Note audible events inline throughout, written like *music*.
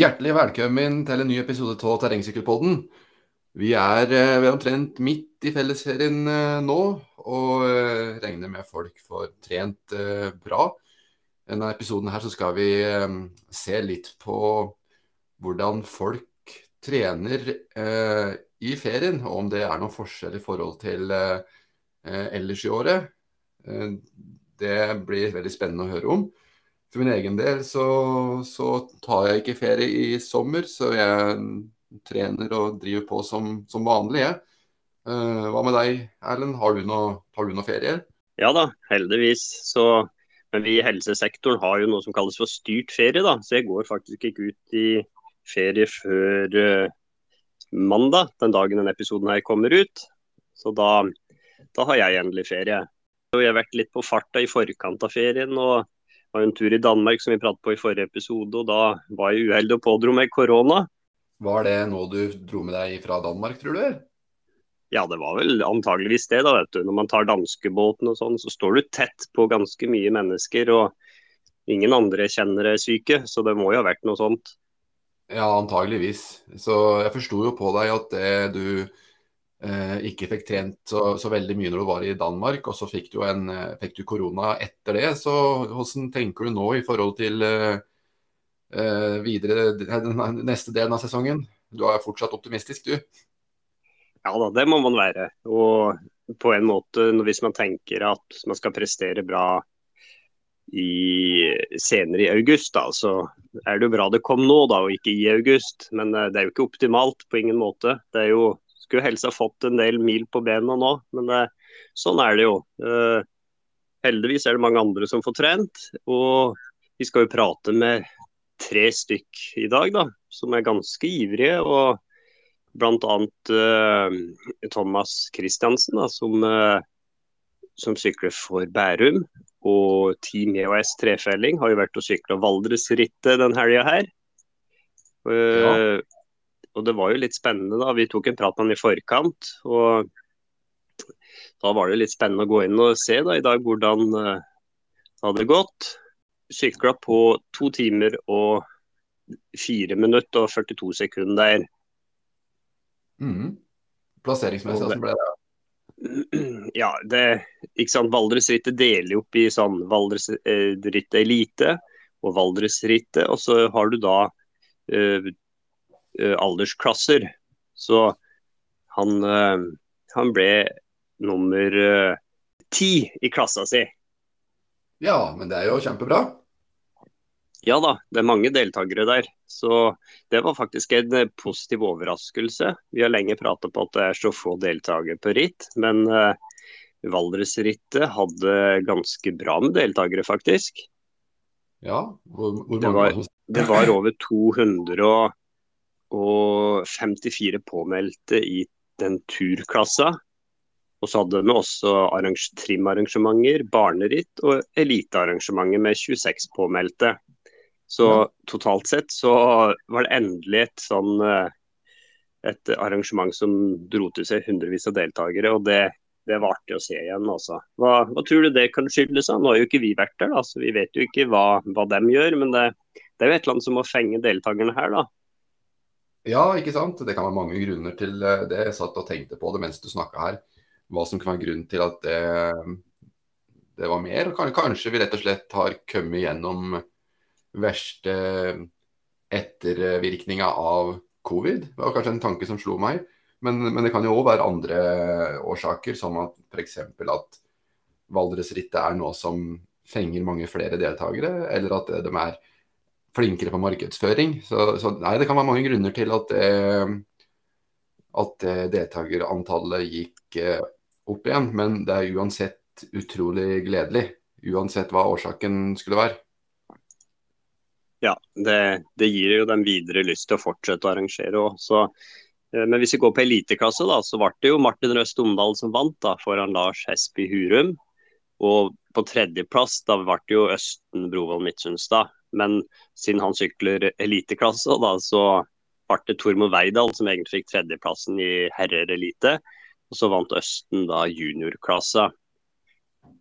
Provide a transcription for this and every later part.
Hjertelig velkommen til en ny episode av Terrengsykkelpodden. Vi er eh, ved omtrent midt i fellesserien eh, nå, og eh, regner med folk får trent bra. I denne episoden her skal vi se litt på hvordan folk trener i ferien, og om det er noen forskjell i forhold til ellers i året. Det blir veldig spennende å høre om. For min egen del så, så, tar jeg ikke ferie i sommer, så jeg trener og driver på som, som vanlig. Jeg. Uh, hva med deg, Erlend? Har du noe, noe ferie? Ja da, heldigvis. Så, men vi i helsesektoren har jo noe som kalles for styrt ferie, da. Så jeg går faktisk ikke ut i ferie før uh, mandag, den dagen denne episoden her kommer ut. Så da, da har jeg endelig ferie. Og jeg har vært litt på farta i forkant av ferien. og var en tur i Danmark som vi pratet på i forrige episode, og da var jeg uheldig og pådro meg korona. Var det noe du dro med deg fra Danmark, tror du? Ja, det var vel antageligvis det. da, vet du. Når man tar danskebåten og sånn, så står du tett på ganske mye mennesker. Og ingen andre kjenner deg syke, så det må jo ha vært noe sånt. Ja, antageligvis. Så jeg forsto jo på deg at det du ikke fikk trent så, så, veldig mye når du var i Danmark, og så fikk du, en, eh, fikk du korona etter det. Så hvordan tenker du nå i forhold til eh, eh videre neste delen av sesongen? Du er fortsatt optimistisk, du? Ja da, det må man være. Og på en måte, hvis man tenker at man skal prestere bra i, senere i august, da, så er det jo bra det kom nå, da, og ikke i august. Men eh, det er jo ikke optimalt på ingen måte. Det er jo skulle helst ha fått en del mil på bena nå, men det, sånn er det jo. Uh, heldigvis er det mange andre som får trent. Og vi skal jo prate med tre stykk i dag, da, som er ganske ivrige. og Bl.a. Uh, Thomas Christiansen, da, som, uh, som sykler for Bærum. Og Team EOS trefelling har jo vært og sykla Valdresrittet den helga her. Ja og det var jo litt spennende da. Vi tok en prat med han i forkant. og Da var det litt spennende å gå inn og se da i dag hvordan uh, det hadde gått. Sykla på to timer og fire minutter og 42 sekunder. Mm. Plasseringsmessig, hvordan ble det? *clears throat* Ja, det, ikke sant, Valdresrittet deler opp i sånn Valdresrittet elite og Valdresrittet. Og så har du da uh, aldersklasser. Så han, uh, han ble nummer uh, ti i klassa si. Ja, men det er jo kjempebra. Ja da, det er mange deltakere der. Så det var faktisk en positiv overraskelse. Vi har lenge pratet på at det er så få deltakere på ritt, men uh, Valdresrittet hadde ganske bra med deltakere, faktisk. Ja, hvor, hvor det, var, det var over 200 og og 54 påmeldte i den turklassa. Og så hadde vi også trimarrangementer, barneritt og elitearrangementer med 26 påmeldte. Så totalt sett så var det endelig et sånn eh, et arrangement som dro til seg hundrevis av deltakere. og det, det var artig å se igjen. Altså. Hva, hva, tror du det kan skyldes? Nå har jo ikke vi vært der, da, så vi vet jo ikke hva, hva de gjør. Men det, det er jo et eller annet som må fenge deltakerne her. da. Ja, ikke sant. Det kan være mange grunner til eh, det. Jeg satt og tenkte på det mens du snakka her. Hva som kan være grunnen til at det, det var mer. Kanskje vi rett og slett har kommet gjennom verste ettervirkninga av covid. Det var kanskje en tanke som slo meg. Men, men det kan jo òg være andre årsaker, som at f.eks. at Valdresrittet er noe som fenger mange flere deltakere, eller at de er flinkere på markedsføring. Så, så, nei, det kan være mange grunner til at, eh, at eh, deltakerantallet gikk eh, opp igjen. Men det er uansett utrolig gledelig. Uansett hva årsaken skulle være. Ja, det, det gir jo dem videre lyst til å fortsette å arrangere òg. Men hvis vi går på eliteklasse, da, så ble det jo Martin Røst Omdal som vant da, foran Lars Hesby Hurum. Og på tredjeplass da ble det jo Østen Brovold Midtsunstad. Men siden han sykler eliteklasse, da, så ble det Tormod Veidal som egentlig fikk tredjeplassen i herrer elite. Og så vant Østen da juniorklassa.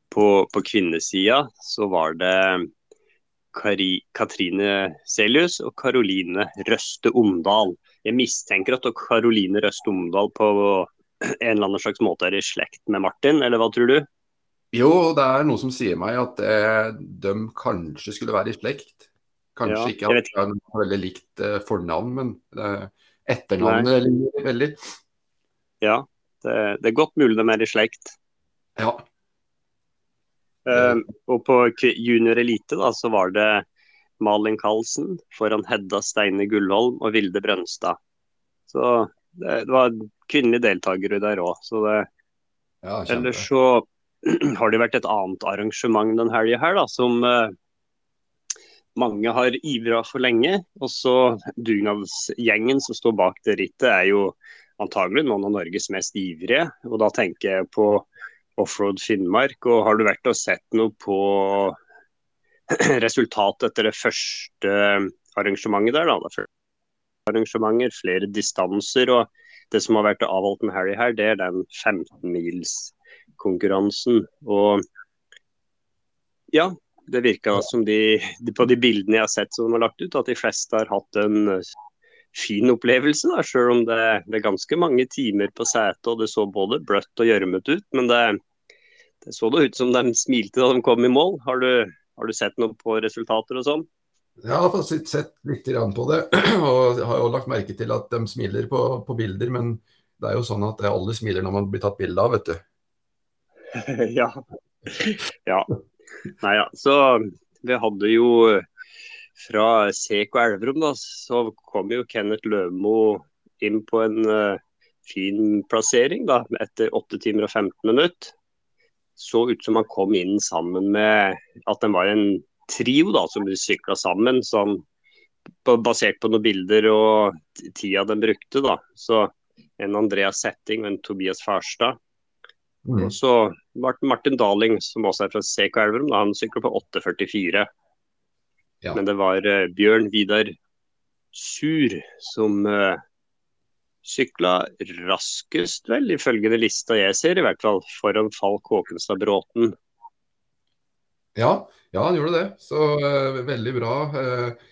På, på kvinnesida så var det Kari, Katrine Selius og Karoline Røste Omdal. Jeg mistenker at Karoline Røste Omdal på en eller annen slags måte er i slekt med Martin, eller hva tror du? Jo, det er noe som sier meg at eh, de kanskje skulle være i slekt. Kanskje Ja, ikke at de har veldig likt eh, fornavn, men eh, etternavnet ligner veldig. Ja, det, det er godt mulig de er i slekt. Ja. Uh, og på junior elite da, så var det Malin Karlsen foran Hedda Steine Gullholm og Vilde Brønstad. Så det, det var kvinnelige deltakere der òg. Så det, ja ellers så *clears throat* har det vært et annet arrangement den helga her, da, som eh, mange har ivra for lenge. Og så dugnadsgjengen som står bak det rittet, er jo antagelig noen av Norges mest ivrige. Og da tenker jeg på Offroad Finnmark. Og har du vært og sett noe på *clears throat* resultatet etter det første arrangementet der, da? Det arrangementer, flere distanser. og det som har vært avholdt en helg her, det er den 15-milskonkurransen. Og ja, det virka som de, på de bildene jeg har sett som de har lagt ut, at de fleste har hatt en eh, fin opplevelse. da, Selv om det, det er ganske mange timer på setet, og det så både bløtt og gjørmete ut. Men det, det så det ut som de smilte da de kom i mål. Har du, har du sett noe på resultater og sånn? Jeg har fått sett- litt på det, *clears throat* og har jo lagt merke til at de smiler på, på bilder. Men det er jo sånn at alle smiler når man blir tatt bilde av, vet du. *laughs* ja. ja. Nei ja, så vi hadde jo fra Seko Elverum, da, så kom jo Kenneth Løvmo inn på en uh, fin plassering da, etter 8 timer og 15 minutter. Så ut som han kom inn sammen med at den var en trio da, som sykla sammen. sånn basert på noen bilder og tida den brukte. da. Så en Andreas Setting og en Tobias Farstad. Mm. Og så Martin, Martin Daling, som også er fra CK Elverum, han sykler på 8,44. Ja. Men det var uh, Bjørn Vidar Sur som uh, sykla raskest, vel, ifølge den lista jeg ser, i hvert fall, foran Falk Håkenstad Bråten. Ja, ja, han gjorde det. Så uh, veldig bra. Uh,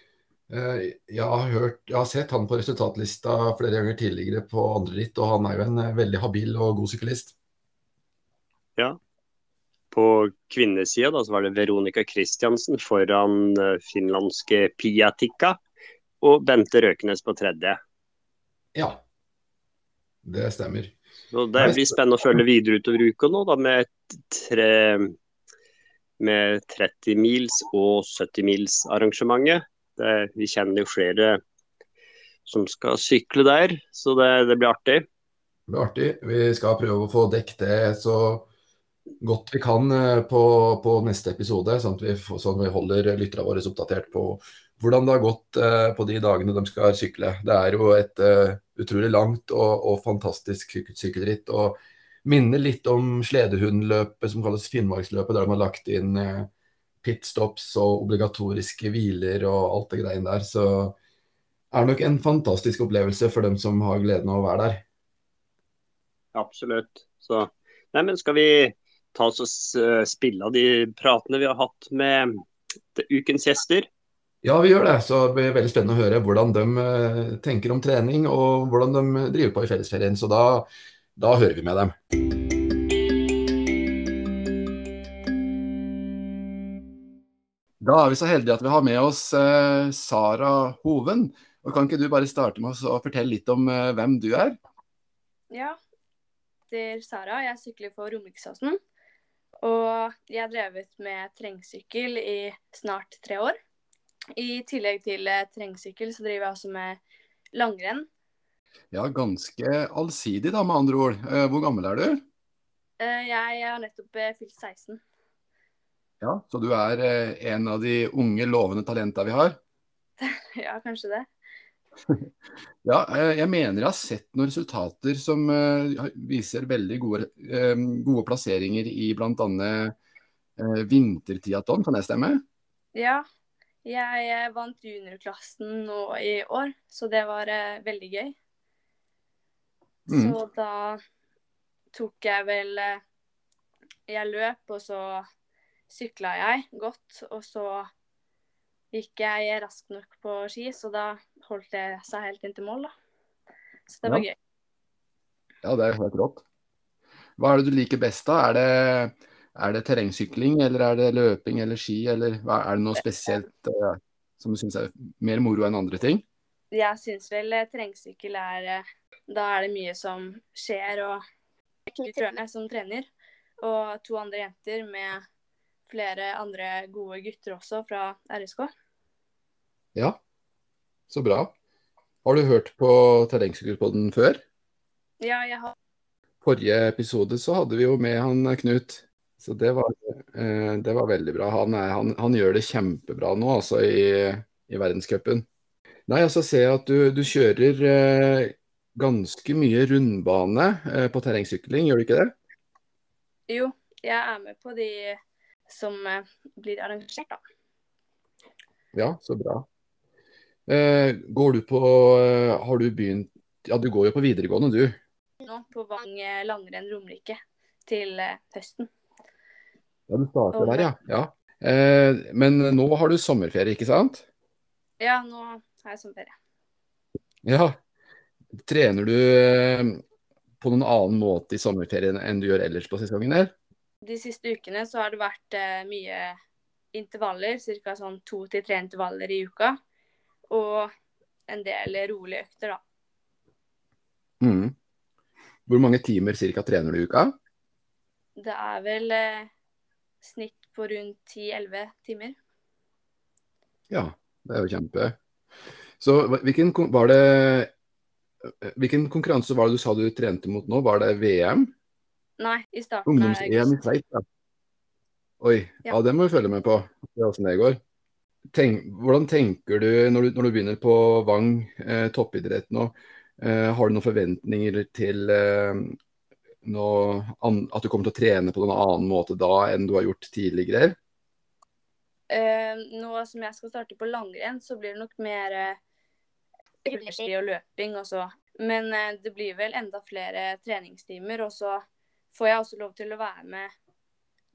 eh, jeg, har hørt, jeg har sett han på resultatlista flere ganger tidligere på andre ritt, og han er jo en eh, veldig habil og god syklist. På kvinnesida da, så var det Veronica Christiansen foran eh, finlandske Pia Tikka og Bente Røkenes på tredje. Ja, det stemmer. Så Det blir spennende å følge videre utover uka nå, da, med, tre, med 30 mils og 70 mils arrangementet. Det, vi kjenner jo flere som skal sykle der, så det, det blir artig. Det blir artig. Vi skal prøve å få dekket det så godt vi kan eh, på, på neste episode, sånn at vi, sånn at vi holder lytterne våre oppdatert på hvordan det har gått eh, på de dagene de skal sykle. Det er jo et eh, utrolig langt og, og fantastisk sykkelritt. og Minner litt om sledehundløpet som kalles Finnmarksløpet, der de har lagt inn pitstops og obligatoriske hviler og alt det greiene der. Så er det nok en fantastisk opplevelse for dem som har gleden av å være der. Absolutt. Så, nei, men skal vi ta oss og spille av de pratene vi har hatt med ukens gjester? Ja, vi gjør det. Så det blir veldig spennende å høre hvordan de eh, tenker om trening og hvordan de driver på i fellesferien. Så da, da hører vi med dem. Da er vi så heldige at vi har med oss eh, Sara Hoven. Og Kan ikke du bare starte med å fortelle litt om eh, hvem du er? Ja, det er Sara. Jeg sykler for Romeriksåsen. Og jeg har drevet med terrengsykkel i snart tre år. I tillegg til eh, terrengsykkel så driver jeg også med langrenn. Ja, ganske allsidig da, med andre ord. Eh, Hvor gammel er du? Eh, Jeg har nettopp fylt 16. Ja, Så du er en av de unge, lovende talentene vi har? *laughs* Ja, kanskje det. *laughs* Ja, eh, jeg mener jeg har sett noen resultater som eh, viser veldig gode, eh, gode plasseringer i bl.a. Vintertiaton, kan det stemme? Ja, jeg vant juniorklassen nå i år, så det var veldig gøy. Mm. Så da tok jeg vel Jeg løp, og så sykla jeg godt, og så gikk jeg raskt nok på ski, så da holdt det seg helt inn til mål, da. Så det var Ja. gøy. Ja, det er helt rått. Hva er det du liker best, da? Er det, er det terrengsykling, eller er det løping eller ski, eller hva, er det noe spesielt uh, som du syns er mer moro enn andre ting? Jeg syns vel eh, terrengsykkel er eh, Da er det mye som skjer, og Knut Rørne som trener, og to andre jenter med flere andre gode gutter også fra RSK. Ja, så bra. Har du hørt på Terrengsykkelpodden før? Ja, jeg har Forrige episode så hadde vi jo med han Knut, så det var, eh, det var veldig bra. Han, er, han, han gjør det kjempebra nå, altså i, i verdenscupen. Nei, altså ser jeg at du, du kjører eh, ganske mye rundbane eh, på terrengsykling, gjør du ikke det? Jo, jeg er med på de som eh, blir arrangert, da. Ja, så bra. Eh, går du på eh, Har du begynt Ja, du går jo på videregående, du. Nå på Vang langrenn Romerike til høsten. Ja, du starter der, ja. ja. Eh, men nå har du sommerferie, ikke sant? Ja, nå har jeg sommerferie. Ja. Trener du på noen annen måte i sommerferien enn du gjør ellers på sesongen, eller? De siste ukene så har det vært eh, mye intervaller, ca. sånn to til tre intervaller i uka. Og en del rolige økter, da. Mm. Hvor mange timer ca. trener du i uka? Det er vel eh, snitt på rundt 10-11 timer. Ja, det er jo kjempe. Så hvilken, var det, eh, hvilken konkurranse var det du sa du trente mot nå? Var det VM? Nei, i starten av Ungdoms-EM i. Sveits, ja. Oi, ja. Ja. det må vi følge med på. Se åssen det går. Tenk, hvordan tenker du når, du når du begynner på Vang, eh, toppidrett nå? Eh, har du noen forventninger til eh, noe an, at du kommer til å trene på noen annen måte da enn du har gjort tidligere? Eh, nå som jeg skal starte på langrenn, så blir det nok mer eh, *laughs* og løping også. Men eh, det blir vel enda flere treningstimer. Og så får jeg også lov til å være med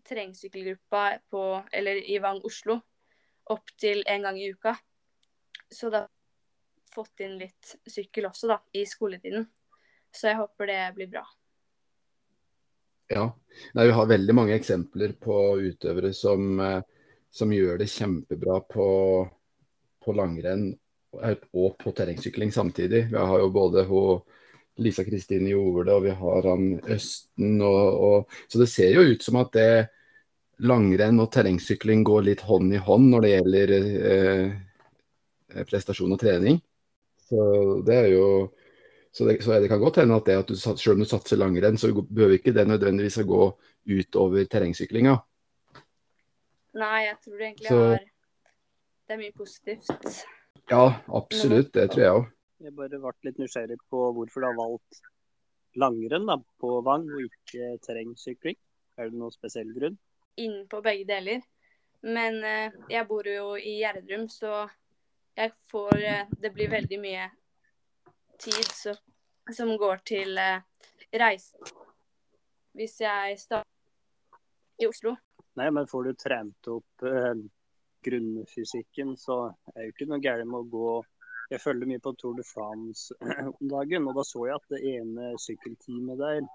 terrengsykkelgruppa på, eller i Vang Oslo opptil en gang i uka. Så da har jeg fått inn litt sykkel også, da, i skoletiden. Så jeg håper det blir bra. Ja. Nei, vi har veldig mange eksempler på utøvere som, eh, som gjør det kjempebra på, på langrenn og på terrengsykling samtidig. Vi har jo både hun, Lisa Kristine gjorde det, og vi har han Østen. Og, og, så det ser jo ut som at det langrenn og terrengsykling går litt hånd i hånd når det gjelder eh, prestasjon og trening. Så det er jo så det, så det kan godt hende at det at du, selv om du satser langrenn, så behøver ikke det nødvendigvis å gå utover terrengsyklinga. Nei, jeg tror det egentlig Så- har Det er mye positivt. Ja, absolutt. Det tror jeg òg. Jeg bare ble litt nysgjerrig på hvorfor du har valgt langrenn da, på Vang og ikke terrengsykling. Er det noen spesiell grunn? inn på begge deler. Men eh, jeg bor jo i Gjerdrum, så jeg får eh, Det blir veldig mye tid så, som går til eh, reise. Hvis jeg starter i Oslo. Nei, men får du trent opp eh, grunnfysikken, så er jo ikke noe gærent med å gå Jeg følger mye på Tour de France *clears throat* om dagen, og da så jeg at det ene sykkelteamet der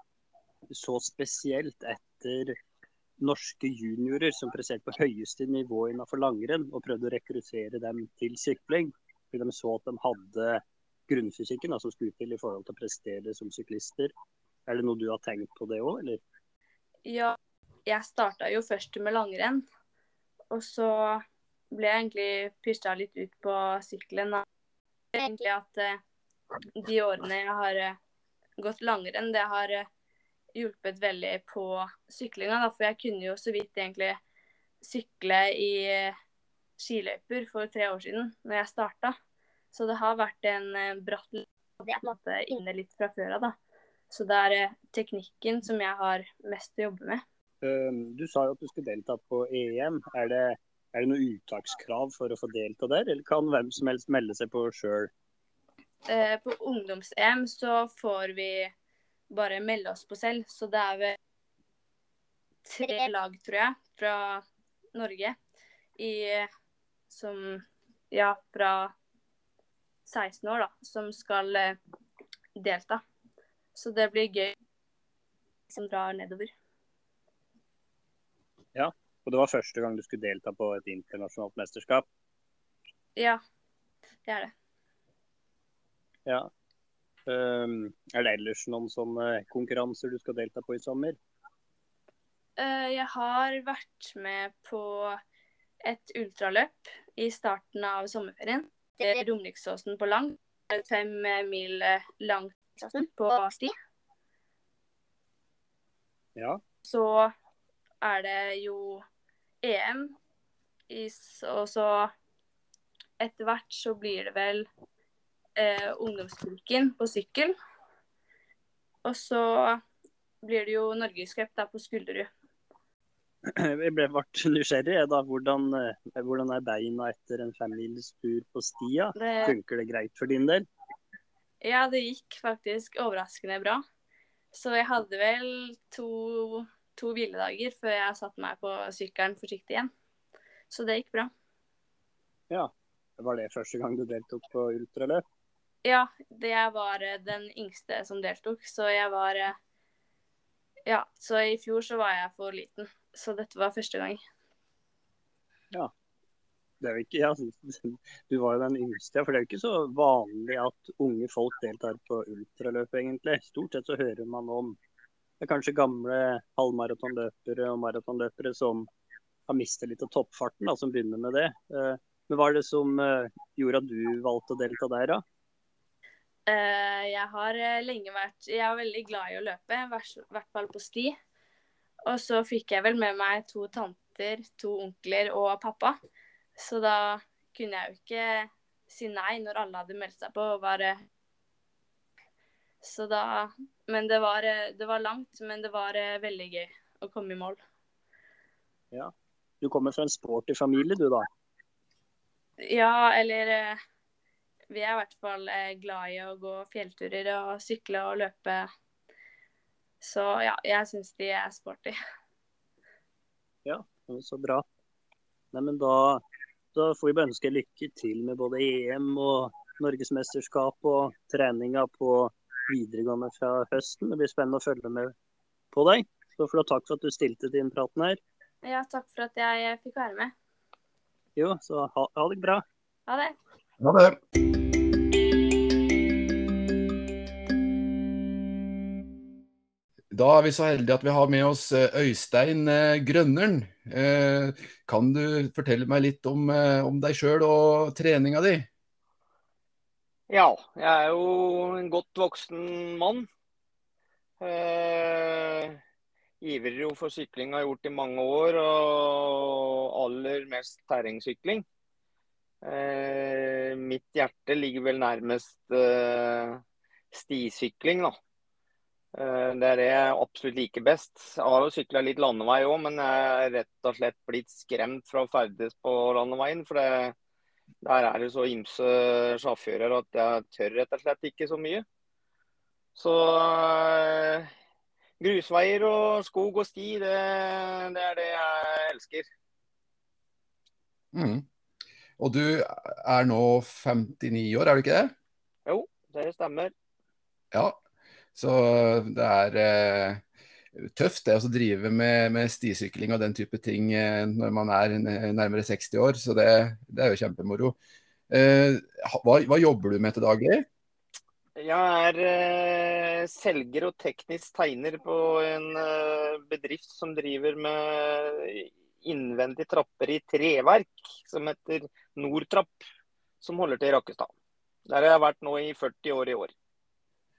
så spesielt etter norske juniorer som presterte på høyeste nivå innenfor langrenn, og prøvde å rekruttere dem til sykling. Fordi de så at de hadde grunnfysikken da, som skulle til i forhold til å prestere som syklister. Er det noe du har tenkt på det òg, eller? Ja, jeg starta jo først med langrenn. Og så ble jeg egentlig pysja litt ut på sykkelen. da. Egentlig at uh, de årene jeg har uh, gått langrenn, det har uh, hjulpet veldig på syklinga. Da, for jeg kunne jo så vidt egentlig sykle i skiløyper for tre år siden, når jeg starta. Så det har vært en bratt måte inne litt fra før av, da. Så det er teknikken som jeg har mest å jobbe med. Um, Du sa jo at du skulle delta på EM. Er det, er det noe uttakskrav for å få delta der, eller kan hvem som helst melde seg på sjøl? Eh, på ungdoms-EM så får vi bare melde oss på selv. Så det er vel tre lag, tror jeg, fra Norge i, som ja, fra 16 år, da, som skal eh, delta. Så det blir gøy som drar nedover. Ja, og det var første gang du skulle delta på et internasjonalt mesterskap? Ja, det er det. Ja. Um, er det ellers noen sånne konkurranser du skal delta på i sommer? Uh, jeg har vært med på et ultraløp i starten av sommerferien. Det er Romeriksåsen på lang. Fem mil langt på sti. Ja. Så er det jo EM, og så etter hvert så blir det vel eh, ungdomsfylken på sykkel. Og så blir det jo norgescup på Skulderud. *clears throat* Jeg ble vart nysgjerrig. da. Hvordan, eh, hvordan, er beina etter en femmils tur på stia? Det... Funker det greit for din del? Ja, det gikk faktisk overraskende bra. Så jeg hadde vel to, to hviledager før jeg satte meg på sykkelen forsiktig igjen. Så det gikk bra. Ja. Var det første gang du deltok på ultraløp? Ja, det var eh, den yngste som deltok. Så jeg var eh, Ja, så i fjor så var jeg for liten. Så dette var første gang. Ja. Det er jo ikke, ja, du var jo den yngste, for det er jo ikke så vanlig at unge folk deltar på ultraløp, egentlig. Stort sett så hører man om det er kanskje gamle halvmaratonløpere og maratonløpere som har mistet litt av toppfarten, da, som begynner med det. Eh, men hva er det som gjorde at du valgte å delta der, da? Uh, jeg har lenge vært Jeg er veldig glad i å løpe, i hvert fall på sti. Og så fikk jeg vel med meg to tanter, to onkler og pappa. Så da kunne jeg jo ikke si nei når alle hadde meldt seg på og var Så da Men det var, det var langt, men det var veldig gøy å komme i mål. Ja. Du kommer fra en sporty familie, du da? Ja, eller vi er i hvert fall eh, glad i å gå fjellturer og sykle og løpe. Så ja, jeg syns de er sporty. Ja, så bra. Nei, men da, da får vi bare ønske lykke til med både EM og norgesmesterskap og treninga på videregående fra høsten. Det blir spennende å følge med på deg. Så får du takk for at du stilte til praten her. Ja, takk for at jeg fikk være med. Jo, så ha, ha det bra. Ha det. Ha det. Da er vi så heldige at vi har med oss eh, Øystein eh, Grønneren. Eh, kan du fortelle meg litt om, om deg sjøl og treninga di? Ja, jeg er jo en godt voksen mann. Eh, ivrer jo for sykling, har gjort i mange år. Og aller mest terrengsykling. Eh, mitt hjerte ligger vel nærmest eh, stisykling, da. Eh, det er det jeg absolutt liker best. Jeg har jo sykla litt landevei òg, men jeg er rett og slett blitt skremt fra å ferdes på landeveien. For det, der er det så ymse sjåfører at jeg tør rett og slett ikke så mye. Så eh, grusveier og skog og sti, det, det er det jeg elsker. Mm. Og du er nå 59 år, er du ikke det? Jo, det stemmer. Ja, så det er eh, tøft det å drive med, med, stisykling og den type ting eh, når man er nærmere 60 år. Så det, det er jo kjempemoro. Eh, hva, hva, jobber du med til daglig? Jeg er eh, selger og teknisk tegner på en bedrift som driver med innvendige trapper i treverk som heter Nordtrapp, som holder til i Rakkestad. Der har jeg vært nå i 40 år i år.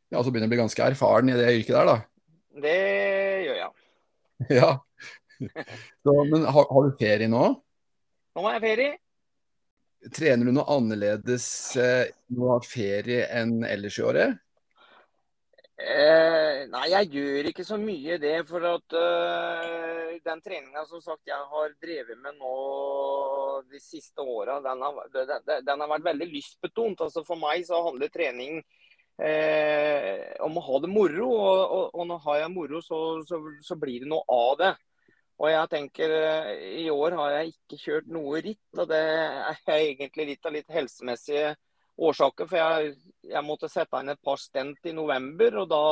Ja, Så begynner du å bli ganske erfaren i det yrket der, da? Det gjør jeg. *laughs* Ja. Så, men har, har, du ferie nå? Nå har jeg ferie. Trener du noe annerledes eh, når du har ferie enn ellers i året? Eh, nei, jeg gjør ikke så mye det. For at uh, den treninga som sagt jeg har drevet med nå de siste åra, den, den, den, har vært veldig lystbetont. Altså For meg så handler trening eh, om å ha det moro. Og, og, og når har jeg moro, så, så, så, blir det noe av det. Og jeg tenker i år har jeg ikke kjørt noe ritt, og det er egentlig litt av litt helsemessige årsaker. For jeg, jeg måtte sette inn et par stent i november, og da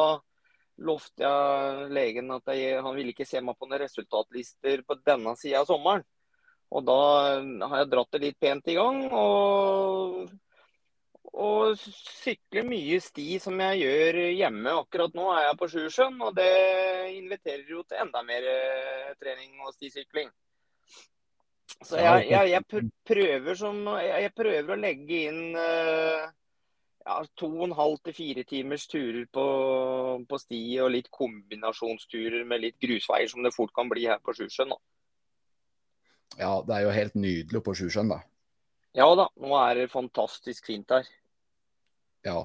lovte jeg legen at jeg, han ville ikke se meg på noen resultatlister på denne sida av sommeren. Og da har jeg dratt det litt pent i gang. Og, og sykler mye sti som jeg gjør hjemme. Akkurat nå er jeg på Sjusjøen, og det inviterer jo til enda mer eh, trening og stisykling. Så jeg, jeg, jeg, prøver som, jeg, prøver å legge inn uh, ja, to og en halv til fire timers turer på, på, sti og litt kombinasjonsturer med litt grusveier, som det fort kan bli her på Sjusjøen. Ja, det er jo helt nydelig på Sjusjøen, da. Ja da, nå er det fantastisk fint her. Ja.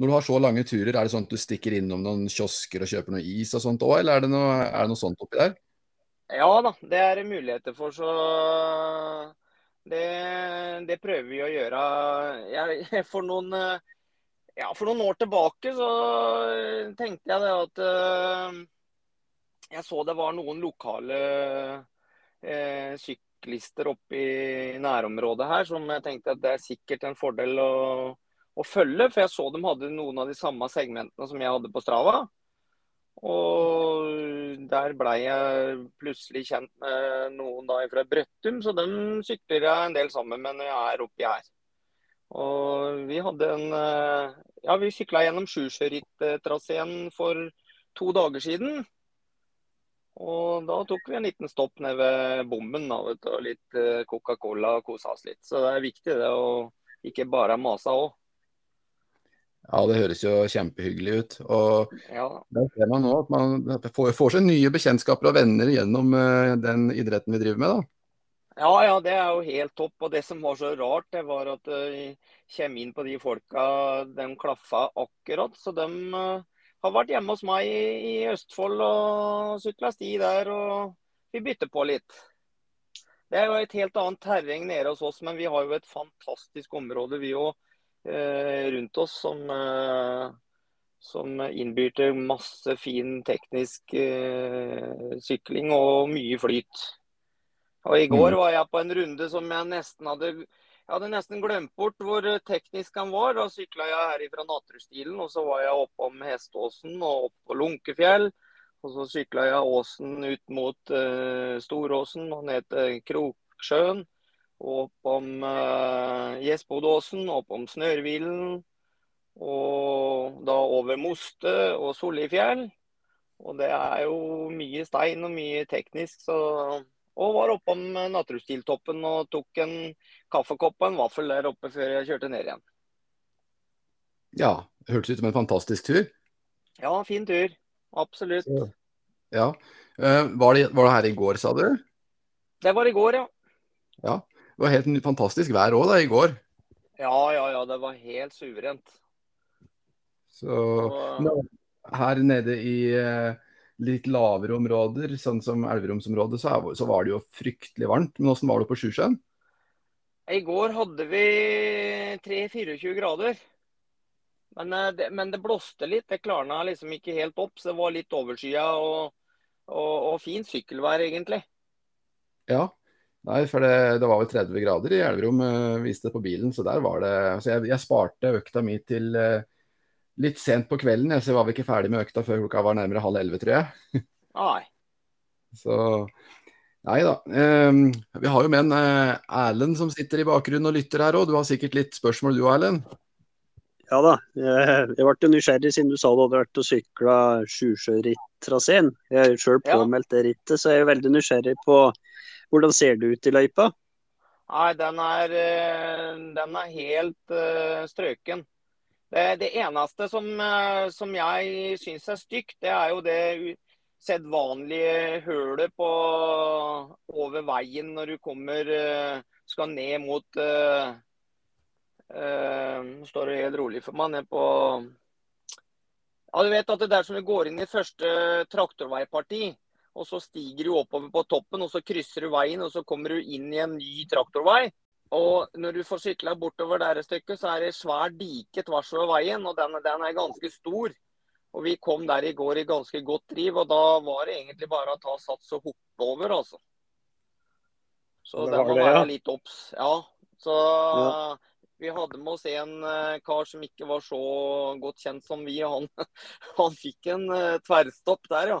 Når du har så lange turer, er det sånn at du stikker innom noen kiosker og kjøper noe is og sånt òg, eller er det, noe, er det noe sånt oppi der? Ja da, det er muligheter for, så det, det prøver vi å gjøre. Jeg, for noen ja, for noen år tilbake så eh, tenkte jeg det at uh, Jeg så det var noen lokale uh, syklister oppe i nærområdet her som jeg tenkte at det er sikkert en fordel å, å, følge. For jeg så de hadde noen av de samme segmentene som jeg hadde på Strava. Og der blei jeg plutselig kjent med noen da fra Brøttum, så dem sykler jeg en del sammen med når jeg er oppi her. Og vi hadde en eh, Ja, vi sykla gjennom Sjusjørittraseen for to dager siden. Og da tok vi en liten stopp ned ved bommen da, vet du, og litt eh, Coca-Cola og kosa oss litt. Så det er viktig det å ikke bare mase òg. Ja, det høres jo kjempehyggelig ut. Og ja. der ser man nå at man får, får seg nye bekjentskaper og venner gjennom uh, den idretten vi driver med. da. Ja, ja, det er jo helt topp. Og det som var så rart, det var at jeg uh, kommer inn på de folka, de klaffa akkurat. Så de har vært hjemme hos meg i, i Østfold og sykla sti der, og vi bytter på litt. Det er jo et helt annet terreng nede hos oss, men vi har jo et fantastisk område vi òg uh, rundt oss som, uh, som innbyr til masse fin teknisk sykling og mye flyt. Og I går mm. var jeg på en runde som jeg nesten hadde jeg hadde nesten glemt bort hvor teknisk han var. Da sykla jeg her fra Natrustilen, og så var jeg oppom Heståsen og opp på Lunkefjell. Og så sykla jeg åsen ut mot uh, Storåsen og ned til Kroksjøen. Og oppom uh, Gjesbodåsen, oppom Snørhvilen. Og da over Moste og Sollifjell. Og det er jo mye stein og mye teknisk, så og var oppom Nattrustiltoppen og tok en kaffekopp og en vaffel der oppe før jeg kjørte ned igjen. Ja, hørtes ut som en fantastisk tur. Ja, fin tur. Absolutt. Så, ja. Uh, var, det, var, det, her i går, sa du? Det var i går, ja. Ja, Det var helt fantastisk vær òg da, i går. Ja, ja, ja. Det var helt suverent. Så, Så her nede i uh, litt lavere områder, sånn som Elverumsområdet, så, så, var det jo fryktelig varmt. Men åssen var det på Sjusjøen? I går hadde vi 3-24 grader. Men eh, det, men det, blåste litt. Det klarna liksom ikke helt opp. Så det var litt overskya og, og, og fint sykkelvær, egentlig. Ja. Nei, for det, det, var vel 30 grader i Elverum, uh, viste det på bilen. Så der var det Så jeg, jeg sparte økta mi til uh, litt sent på kvelden. Så var vi ikke ferdig med økta før klokka var nærmere halv elleve, tror jeg. Nei. *laughs* Så Nei da. Um, vi har jo med en uh, Erlend som sitter i bakgrunnen og lytter her òg. Du har sikkert litt spørsmål du, Erlend? Ja da. Jeg, jeg ble nysgjerrig siden du sa du hadde vært og sykla Sjusjøritt-traseen. Jeg har sjøl påmeldt det rittet, så jeg er veldig nysgjerrig på hvordan ser det ut i løypa? Nei, den er, eh, den er helt uh, strøken. Det, det eneste som, eh, som jeg syns er stygt, det er jo det sedvanlige hølet på over veien når du kommer eh, skal ned mot uh, uh, står det helt rolig for meg ned på Ja, du vet at det der som du går inn i første traktorveiparti, og så stiger du oppover på toppen, og så krysser du veien, og så kommer du inn i en ny traktorvei. Og når du får sykla bortover der et stykke, så er det svær dike tvers over veien, og den, den, er ganske stor. Og vi kom der i går i ganske godt driv, og da var det egentlig bare å ta sats og hoppe over, altså. Så Det må være ja. litt obs. Ja. Så Ja. vi hadde med oss en eh, kar som ikke var så godt kjent som vi. og Han, *laughs* han fikk en eh, tverrstopp der, ja.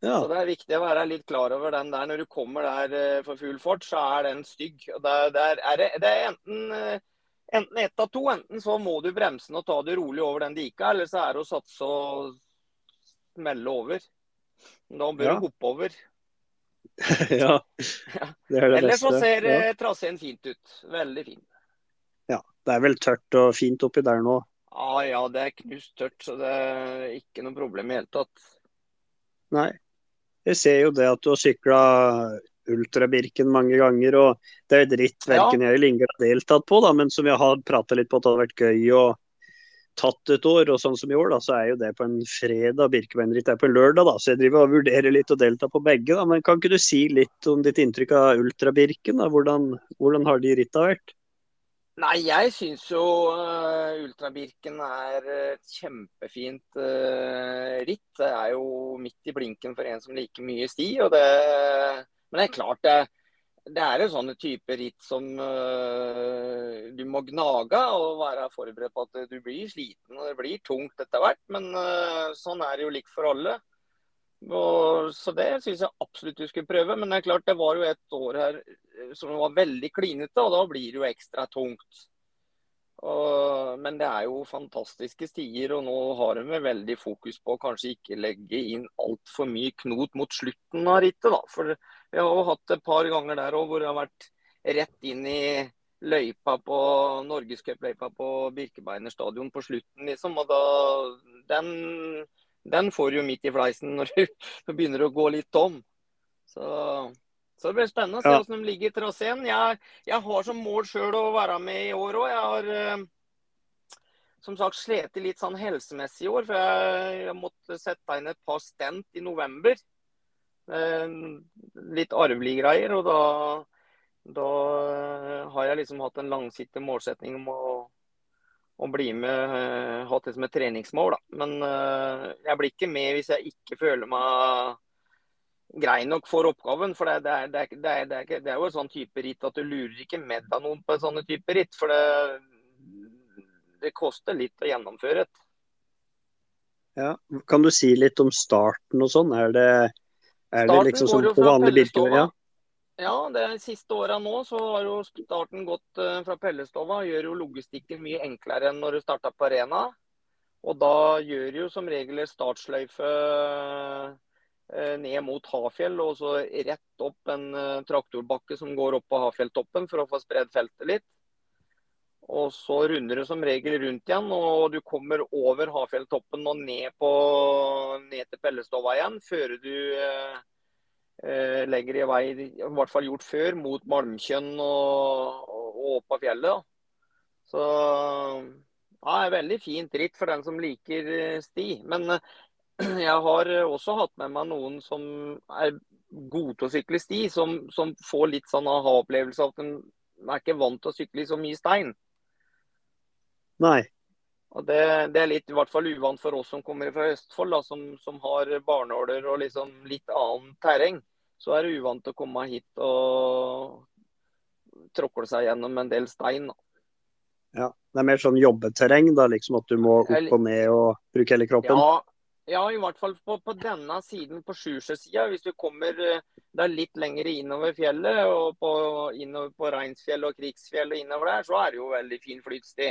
Ja. Så det er viktig å være litt klar over den der. Når du kommer der eh, for full fart, så er den stygg. Og der, der er det, det er enten eh, Enten ett av to. Enten så må du bremse den og ta det rolig over den dika, eller så er det å satse og smelle over. Da bør Ja. du hoppe over. *laughs* ja. Det er det Eller så ser Ja. eh, traseen fint ut. Veldig fin. ja. Det er vel tørt og fint oppi der nå. Ja ja, det er knust tørt, så det er ikke noe problem i hele tatt. Nei. Jeg ser jo det at du har sykla Ultrabirken mange ganger, og det er jo dritt verken jeg eller Inge har deltatt på, da, men som vi har prata litt på at det hadde vært gøy å tatt et år. Og sånn som i år, da, så er jo det på en fredag. Birkebeinerritt er på en lørdag, da, så jeg driver og vurderer litt å delta på begge. da, Men kan ikke du si litt om ditt inntrykk av Ultrabirken? da, Hvordan, hvordan har de ritta vært? Nei, jeg syns jo uh, Ultrabirken er et kjempefint uh, ritt. Det er jo midt i blinken for en som liker mye sti. det, Men det er klart det, det er en sånn type ritt som uh, du må gnage og være forberedt på at du blir sliten og det blir tungt etter hvert. Men sånn er det jo likt for alle. Og, så det syns jeg absolutt du skulle prøve. Men det er klart det var jo et år her eh, som var veldig klinete, og da blir det jo ekstra tungt. Og, men det er jo fantastiske stier, og nå har de veldig fokus på å kanskje ikke legge inn altfor mye knot mot slutten av rittet. da. For vi har jo hatt et par ganger der òg hvor det har vært rett inn i løypa på Norgescupløypa på Birkebeiner stadion på slutten, liksom. Og da den, den får du jo midt i fleisen når du *laughs* begynner å gå litt tom. Så, så det blir spennende å se Ja. hvordan de ligger i traseen. Jeg, jeg har som mål sjøl å være med i år òg. Jeg har eh, som sagt slitt litt sånn helsemessig i år, for jeg, jeg måtte sette inn et par stent i november. Eh, litt arvelige greier. Og da, da eh, har jeg liksom hatt en langsiktig målsetning om å, å bli med, eh, hatt det som et treningsmål. Da. Men eh, jeg blir ikke med hvis jeg ikke føler meg grei nok for oppgaven. For det, er, det, er, det, er, det, er, jo en sånn type ritt at du lurer ikke med deg noen på en sånn type ritt. For det, det koster litt å gjennomføre et. Ja. Kan du si litt om starten og sånn? Er det, er liksom jo på vanlig Birke... Ja. Ja, de siste åra nå så har jo starten gått eh, fra Pellestova. Gjør jo logistikken mye enklere enn når du starta på arena. Og da gjør jo som regel startsløyfe eh, ned mot Hafjell, og så rett opp en eh, traktorbakke som går opp på Hafjelltoppen for å få spredd feltet litt. Og så runder du som regel rundt igjen, og du kommer over Hafjelltoppen og ned, på, ned til Pellestova igjen, før du eh, legger i vei, i hvert fall gjort før, mot Malmkjønn og, og opp av fjellet. Da. Så ja, det er veldig fint ritt for den som liker eh, sti. Men eh, *clears throat* jeg har også hatt med meg noen som er gode til å sykle sti, som, som får litt sånn aha-opplevelse av at de er ikke vant til å sykle i så mye stein. Nei. Og det, det er litt i hvert fall uvant for oss som kommer fra Østfold, da, som, som har barnåler og liksom litt annet terreng. Så er det uvant å komme hit og tråkle seg gjennom en del stein. Ja. Det er mer sånn jobbeterreng, da, liksom at du må opp og ned og bruke hele kroppen? Ja, ja, i hvert fall på, på denne siden, på Sjusjøsida. Hvis du kommer eh, der litt lenger innover fjellet, og på, innover på Reinsfjell og Krigsfjell og innover der, så er det jo veldig fin flytsti.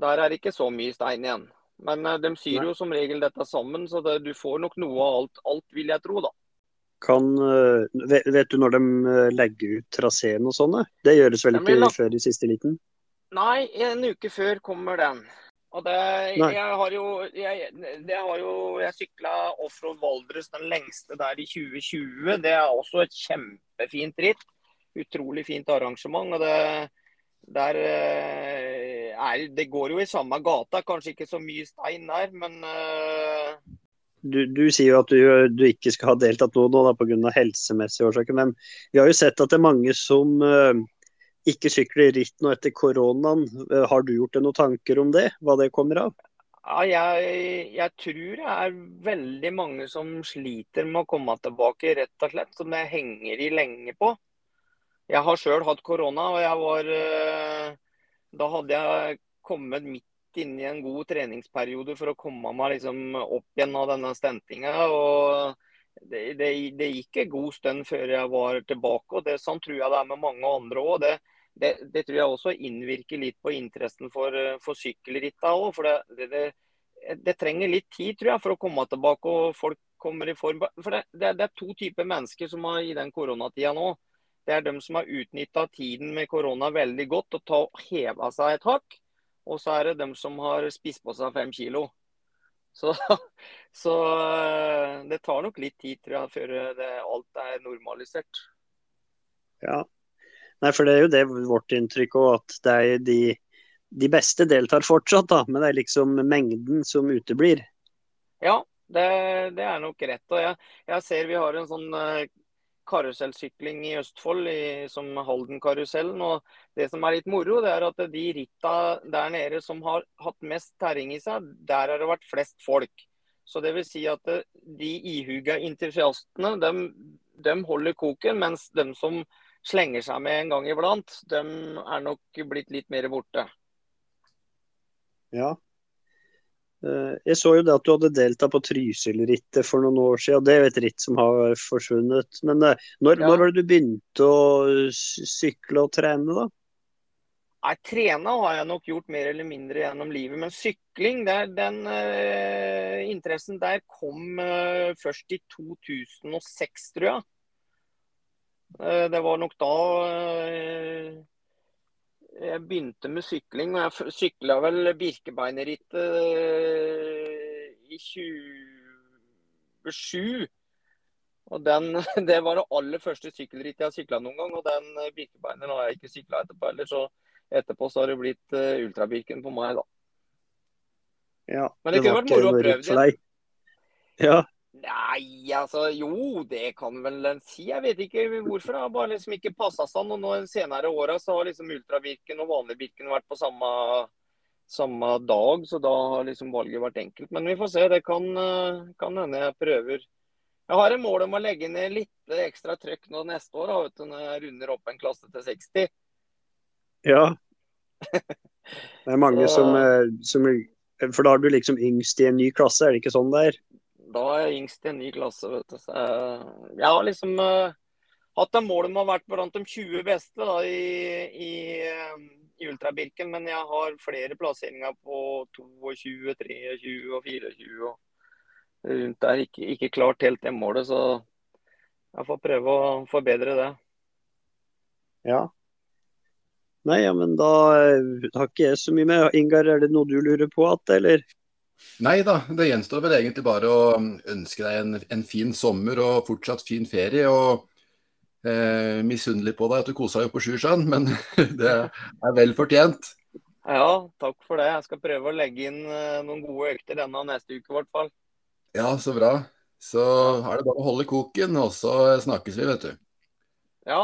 Der er det ikke så mye stein igjen. Men eh, de syr jo som regel dette sammen, så det, du får nok noe av alt, alt, vil jeg tro, da. Kan, øh, vet, du når de øh, legger ut traseen og sånne? Det gjøres vel ikke lagt- før i siste liten? Nei, en uke før kommer den. Og det, Nei. jeg har jo jeg, det har jo, jeg sykla offroad Valdres den lengste der i 2020. Det er også et kjempefint ritt. Utrolig fint arrangement. og det der eh, er, Det går jo i samme gata, kanskje ikke så mye stein der, men eh, Du, du sier jo at du, du ikke skal ha deltatt nå, nå pga. helsemessige årsaker, men vi har jo sett at det er mange som uh, ikke sykler ritt nå etter koronaen. Uh, Har du gjort deg noen tanker om det? Hva det kommer av? Ja, jeg, jeg, tror det er veldig mange som sliter med å komme tilbake, rett og slett. Som det henger i lenge på. Jeg har sjøl hatt korona, og jeg var uh, Da hadde jeg kommet midt inn i en god treningsperiode for å komme meg liksom opp igjen av denne stentinga. det, det, det, gikk en god stund før jeg var tilbake. og det, Sånn tror jeg det er med mange andre òg. Det, det, tror jeg også innvirker litt på interessen for, for sykkelritta òg. For det, trenger litt tid tror jeg, for å komme tilbake og folk kommer i form. For det, er to typer mennesker som er i den koronatida nå. Det er dem som har utnytta tiden med korona veldig godt og ta, heva seg et hakk. Og så er det dem som har spist på seg fem kilo. Så, *laughs* så, eh, det tar nok litt tid tror jeg, før det, alt er normalisert. Ja, Nei, for det er jo det vårt inntrykk òg, at det er de, de, beste deltar fortsatt, da. Men det er liksom mengden som uteblir. Ja, det, det er nok rett. Og jeg, jeg, ser vi har en sånn uh, karusellsykling i Østfold i, som Haldenkarusellen. Og det som er litt moro, det er at de ritta der nede som har hatt mest terring i seg, der har det vært flest folk. Så det vil si at eh, de ihuga entusiastene, dem, de holder koken, mens de som slenger seg med en gang iblant, de er nok blitt litt mer borte. Ja. Eh, jeg så jo det at du hadde deltatt på Trysil-rittet for noen år siden. Det er jo et ritt som har forsvunnet. Men eh, når, ja. når var det du begynte å sykle og trene, da? Nei, Trene har jeg nok gjort mer eller mindre gjennom livet, men sykling, der, den uh, interessen der kom uh, først i 2006, tror jeg. Uh, det var nok da jeg begynte med sykling. og Jeg sykla vel Birkebeinerrittet eh, i 27. Og den, *laughs* Det var det aller første sykkelrittet jeg sykla noen gang. Og den Birkebeineren har jeg ikke sykla etterpå heller, så etterpå så har det blitt Ultrabirken på meg, da. Ja, Men det, det kunne vært moro å prøve det. Ja, Nei, altså jo, det kan vel en si. Jeg vet ikke hvorfor. Det har bare liksom ikke passa sånn. Og nå de senere åra så har liksom ultravirken og vanlig virken vært på samme, samme, dag, så da har liksom valget vært enkelt. Men vi får se. Det kan, kan hende jeg prøver. Jeg har en mål om å legge ned litt ekstra trøkk nå neste år, vet du, når jeg runder opp en klasse til 60. Ja. *laughs* Det er mange så... som, eh, som For da er du liksom yngst i en ny klasse, er det ikke sånn det er? Da er jeg yngst i en ny klasse, vet du. Så jeg, har liksom uh, hatt et mål om å ha vært blant de 20 beste da, i, i, um, i Ultrabirken, men jeg har flere plasseringer på 22, 23 og 24. og rundt der. Ikke, ikke klart helt det målet, så jeg får prøve å forbedre det. Ja. Nei, ja, men da eh, har ikke jeg så mye med. Ingar, er det noe du lurer på igjen, eller? Nei da, det gjenstår vel egentlig bare å ønske deg en, en fin sommer og fortsatt fin ferie. og eh, Misunnelig på deg at du kosa deg på Sjusjøen, men *laughs* det er vel fortjent. Ja, takk for det. Jeg skal prøve å legge inn eh, noen gode økter denne neste uke i hvert fall. Ja, så bra. Så er det bare å holde koken, og så snakkes vi, vet du. Ja,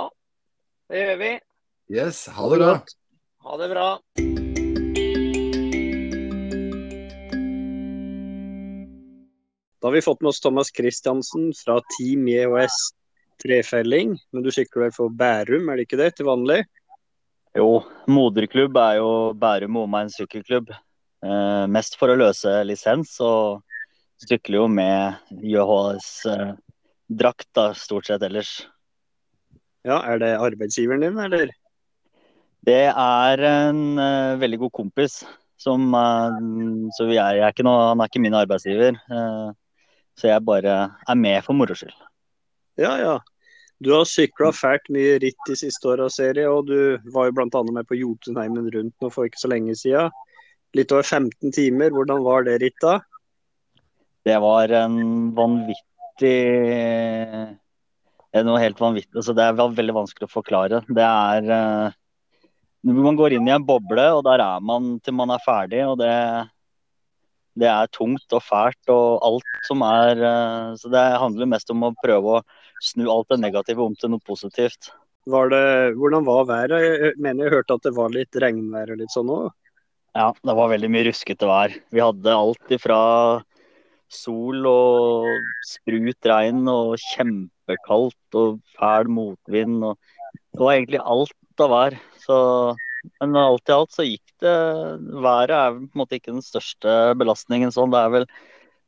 det gjør vi. Yes, ha det bra. Ha det bra. Da har vi fått med oss Thomas Christiansen fra Team JHS trefelling. Men du sykler vel for Bærum, er det ikke det, til vanlig? Jo, moderklubb er jo Bærum og omegn sykkelklubb. Eh, mest for å løse lisens, og sykler jo med JHS-drakt da, stort sett ellers. Ja, Er det arbeidsgiveren din, eller? Det er en uh, veldig god kompis. Som, uh, så er, er noe, han er ikke min arbeidsgiver. Uh, så jeg bare er med for moro skyld. Ja, ja. Du har sykla fælt mye ritt de siste åra, serie, og du var jo bl.a. med på Jotunheimen rundt nå for ikke så lenge siden. Litt over 15 timer. Hvordan var det rittet? Det var en vanvittig Noe helt vanvittig. Altså, det er veldig vanskelig å forklare. Det er uh, Man går inn i en boble, og der er man til man er ferdig. og det det er tungt og fælt og alt som er eh, Så det handler mest om å prøve å snu alt det negative om til noe positivt. Var det, hvordan var været? Jeg mener jeg hørte at det var litt regnvær og litt sånn òg? Ja, det var veldig mye ruskete vær. Vi hadde alt ifra sol og sprut regn og kjempekaldt og fæl motvind. Og det var egentlig alt av vær. Så, men alt i alt så gikk det Været er på en måte ikke den største belastningen sånn. Det er vel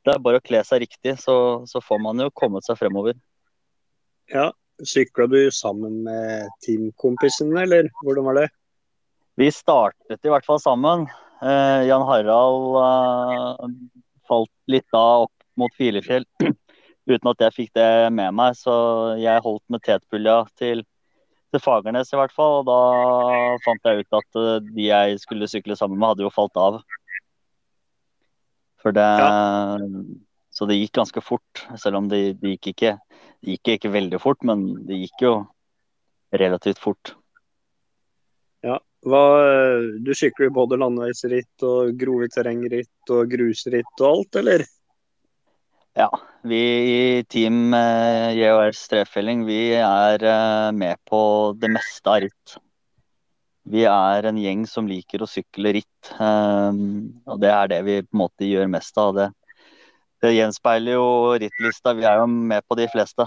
det er bare å kle seg riktig, så, så får man jo kommet seg fremover. Ja, Sykla du sammen med teamkompisene, eller hvordan var det? Vi startet i hvert fall sammen. Eh, Jan Harald eh, falt litt av opp mot Filefjell *clears throat* uten at jeg fikk det med meg. Så jeg holdt med tetpulja til, til Fagernes i hvert fall. Og da fant jeg ut at eh, de jeg skulle sykle sammen med, hadde jo falt av. For det ja. Så det gikk ganske fort, selv om det, de gikk ikke det gikk ikke veldig fort, men det gikk jo relativt fort. Ja, hva, Du sykler både landeveisritt og grove terrengritt og grusritt og alt, eller? Ja, vi i Team eh, JHRs trefelling vi er eh, med på det meste av ritt. Vi er en gjeng som liker å sykle ritt, eh, og det er det vi på en måte gjør mest av. det det gjenspeiler jo rittlista. Vi er jo med på de fleste.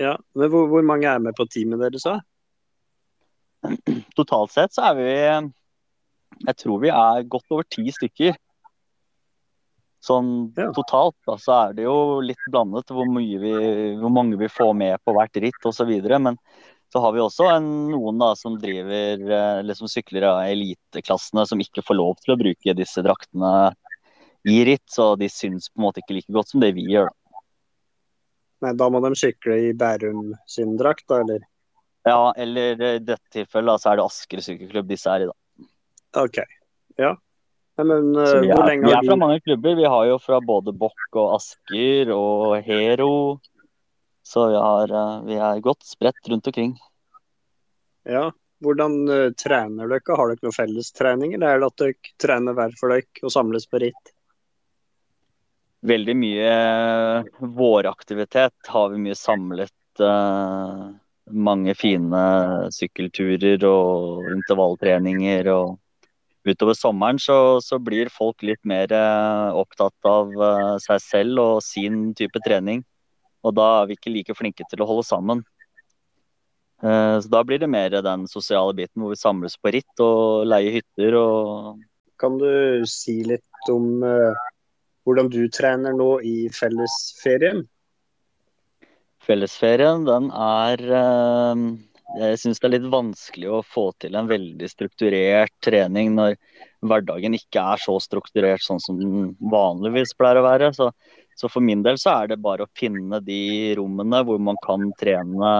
Ja, men hvor, hvor mange er med på teamet deres, da? Totalt sett så er vi Jeg tror vi er godt over ti stykker. Sånn ja. totalt da, så er det jo litt blandet hvor, vi, hvor mange vi får med på hvert ritt osv. Men så har vi også en, noen da som driver eller som sykler av eliteklassene som ikke får lov til å bruke disse draktene i ritt, så de syns på en måte ikke like godt som det vi gjør. Da. Nei, da må de sykle i Bærum sin drakt, da, eller? Ja, eller i dette tilfellet så er det Asker sykkelklubb disse er i, da. OK. Ja. Men uh, vi, er, vi er fra mange klubber. Vi har jo fra både Bokk og Asker og Hero. Så vi, har, uh, vi er godt spredt rundt omkring. Ja. Hvordan uh, trener dere? Har dere noen fellestrening, eller er det at dere trener hver for dere og samles på ritt? veldig mye våraktivitet har vi mye samlet. Mange fine sykkelturer og intervalltreninger. og Utover sommeren så, så blir folk litt mer uh, opptatt av uh, seg selv og sin type trening. Og da er vi ikke like flinke til å holde sammen. så Da blir det mer den sosiale biten hvor vi samles på ritt og leier hytter. og Kan du si litt om hvordan du trener nå i fellesferien? Fellesferien, den er eh, Jeg syns det er litt vanskelig å få til en veldig strukturert trening når hverdagen ikke er så strukturert sånn som den vanligvis pleier å være. Så, så for min del så er det bare å finne de rommene hvor man kan trene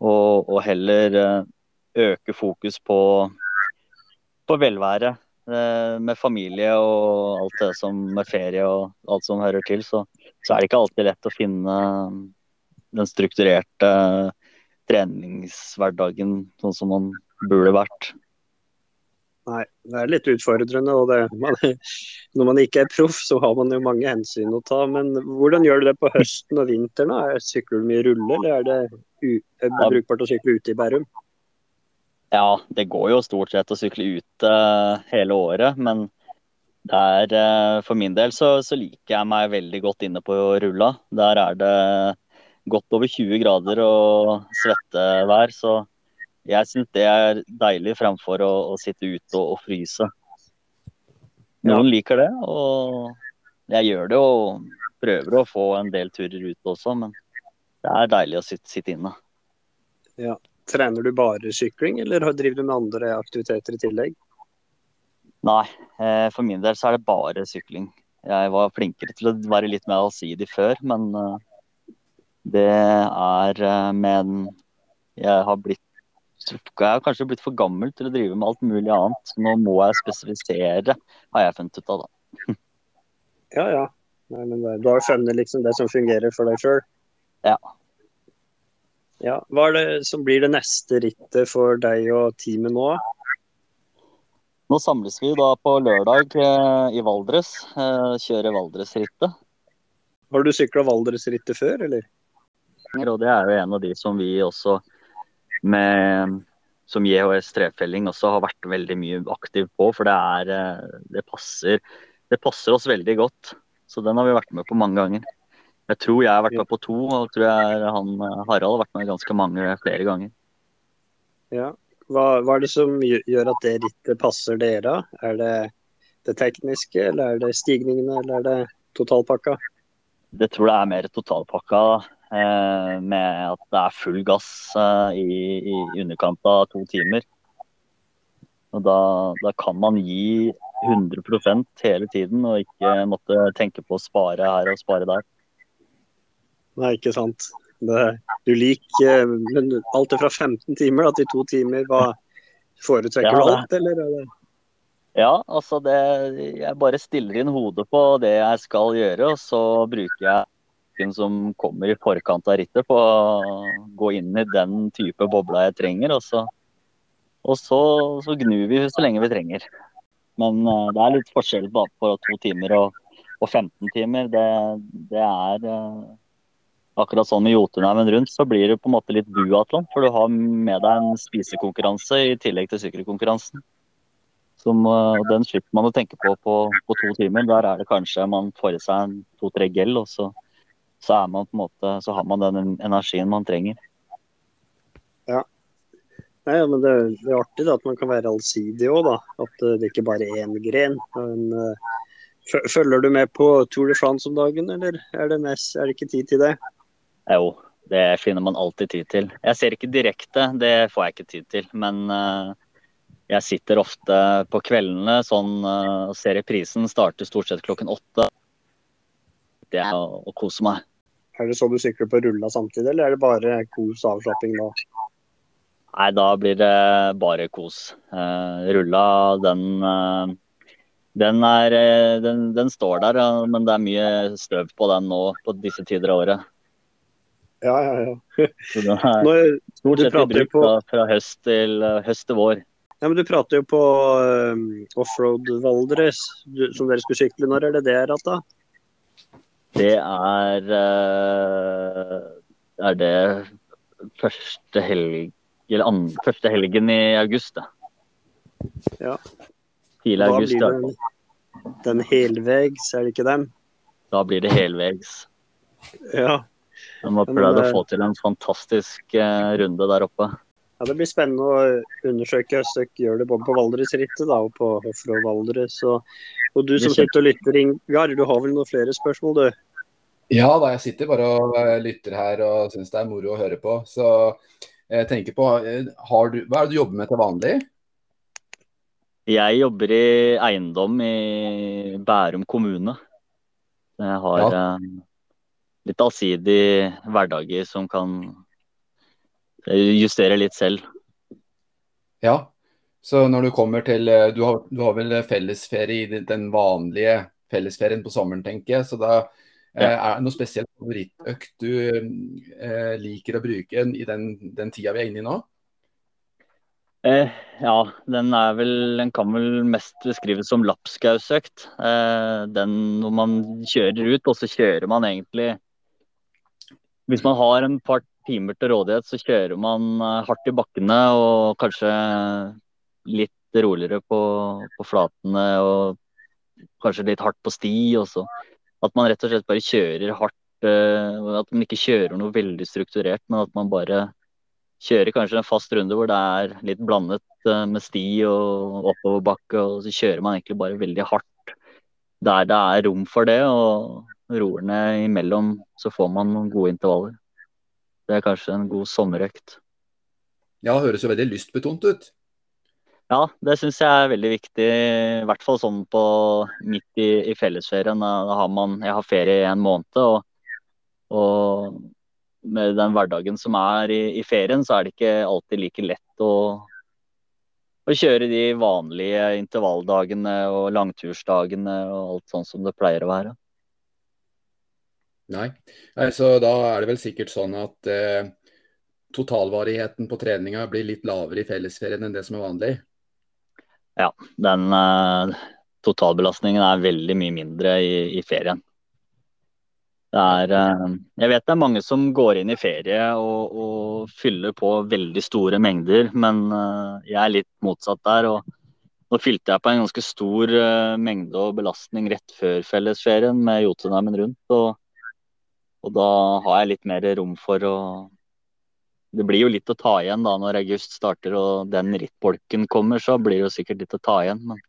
og, og heller eh, øke fokus på, på velvære Eh, med familie og alt det som med ferie og alt som hører til, så, så er det ikke alltid lett å finne den strukturerte treningshverdagen sånn som man burde vært. Nei, det er litt utfordrende. og det, man, Når man ikke er proff, så har man jo mange hensyn å ta. Men hvordan gjør du det på høsten og vinteren? Sykler du mye rulle, eller er det brukbart å sykle ute i Bærum? Ja, det går jo stort sett å sykle ute uh, hele året, men der, uh, for min del så, så, liker jeg meg veldig godt inne på rulla. Der er det godt over 20 grader og svettevær, så jeg syns det er deilig fremfor å, å sitte ute og, og fryse. Noen ja. liker det, og jeg gjør det og prøver å få en del turer ut også, men det er deilig å sitte, sitte inne. Ja. Trener du bare sykling, eller driver du med andre aktiviteter i tillegg? Nei, eh, for min del så er det bare sykling. Jeg var flinkere til å være litt mer allsidig før, men eh, det er eh, med Jeg har blitt jeg har kanskje blitt for gammel til å drive med alt mulig annet. Så nå må jeg spesifisere, har jeg funnet ut av, da. *laughs* ja, ja. Nei, men du har funnet liksom det som fungerer for deg sjøl? Ja. Ja, Hva er det som blir det neste rittet for deg og teamet nå? Nå samles vi da på lørdag eh, i Valdres. Eh, kjører Valdresrittet. Har du sykla Valdresrittet før, eller? Og det er jo en av de som vi også med som JHS trefelling også har vært veldig mye aktiv på. For det, er, eh, det, passer, det passer oss veldig godt. Så den har vi vært med på mange ganger. Jeg tror jeg har vært med på to, og tror jeg han Harald har vært med ganske mange flere ganger. Ja. Hva, hva er det som gjør at det rittet passer dere? Er det det tekniske, eller er det stigningene, eller er det totalpakka? Det tror jeg er mer totalpakka. Eh, med at det er full gass eh, i, i, underkant av to timer. Og da, da, kan man gi 100% hele tiden, og ikke måtte tenke på å spare her og spare der. Nei, ikke sant. Det, du liker men alt er fra 15 timer da, til to timer. Hva Foretrekker ja, du alt, eller? Ja, altså det Jeg bare stiller inn hodet på det jeg skal gjøre, og så bruker jeg pakken som kommer i forkant av rittet, på å gå inn i den type bobla jeg trenger. Og så, og så, så gnur vi så lenge vi trenger. Men uh, det er litt forskjell på to timer og, og 15 timer. Det, det er uh, akkurat sånn med Jotunheimen rundt, så blir det på en måte litt duatlon. For du har med deg en spisekonkurranse i tillegg til sykkelkonkurransen. Som, den slipper man å tenke på, på på to timer. Der er det kanskje man får i seg to-tre gel, og så så, er man på en måte, så har man den energien man trenger. Ja. Nei, men det, det, er artig da, at man kan være allsidig òg, da. At eh, det ikke bare er én gren. Men, uh, følger du med på Tour de France om dagen, eller er det, mest, er det ikke tid til det? Jo, det finner man alltid tid til. Jeg ser ikke direkte, det får jeg ikke tid til. Men uh, jeg sitter ofte på kveldene sånn, og ser reprisen. Starter stort sett klokken åtte. Det er å kose meg. Er det så du sykler på rulla samtidig, eller er det bare kos og avslapping da? Nei, da blir det bare kos. Uh, rulla, den, uh, den, er, uh, den, den står der, men det er mye støv på den nå på disse tider av året. Ja, ja, ja. Så den er Når, stort sett i bruk på... fra høst til, høst til vår. Ja, men Du prater jo på um, offroad Valdres, som dere skulle sykle. Når er det det er igjen? Det er eh, Er det første helg eller andre, første helgen i august, da. Ja. Tidlig august, da blir det den helvegs, er det ikke den? Da blir det helvegs. Ja. De har prøvd å få til en fantastisk uh, runde der oppe. Ja, Det blir spennende å undersøke. Østøk gjør det både på Valdresrittet og på og Valdres. Og, og, du som sitter og lytter, Ingar, du har vel noen flere spørsmål, du? Ja da, jeg sitter bare og eh, lytter her og syns det er moro å høre på. Så jeg tenker på, eh, du, Hva er det du jobber med til vanlig? Jeg jobber i eiendom i Bærum kommune. Jeg har ja. Eh, litt allsidig hverdager som kan justere litt selv. Ja, så når du kommer til eh, Du har, du har vel fellesferie i den vanlige fellesferien på sommeren, tenker jeg. Så da eh, er det noe spesielt favorittøkt du eh, liker å bruke i den, den tida vi er inne i nå? Eh, ja, den er vel Den kan vel mest beskrives som lapskausøkt. Eh, den når man kjører ut, og så kjører man egentlig Hvis man har en par timer til rådighet, så kjører man eh, hardt i bakkene og kanskje litt roligere på, på flatene og kanskje litt hardt på sti. Også. At man rett og slett bare kjører hardt. Eh, at man ikke kjører noe veldig strukturert, men at man bare kjører kanskje en fast runde hvor det er litt blandet eh, med sti og oppoverbakke, og så kjører man egentlig bare veldig hardt der det er rom for det. Og roerne imellom, så får man noen gode intervaller. Det er kanskje en god sommerøkt. Ja, høres jo veldig lystbetont ut. Ja, det syns jeg er veldig viktig. I hvert fall sånn på midt i, i fellesferien. Da har man, jeg har ferie i en måned. Og, og, med den hverdagen som er i, i, ferien, så er det ikke alltid like lett å, å kjøre de vanlige intervalldagene og langtursdagene og alt sånn som det pleier å være. Nei, så da er det vel sikkert sånn at eh, totalvarigheten på treninga blir litt lavere i fellesferien enn det som er vanlig? Ja, den eh, totalbelastningen er veldig mye mindre i, i ferien. Er, eh, jeg vet det er mange som går inn i ferie og, og fyller på veldig store mengder, men eh, jeg er litt motsatt der. og Nå fylte jeg på en ganske stor eh, mengde og belastning rett før fellesferien med Jotunheimen rundt. Og, og da har jeg litt mer rom for å Det blir jo litt å ta igjen da når august starter og den rittbolken kommer, så blir det jo sikkert litt å ta igjen. Men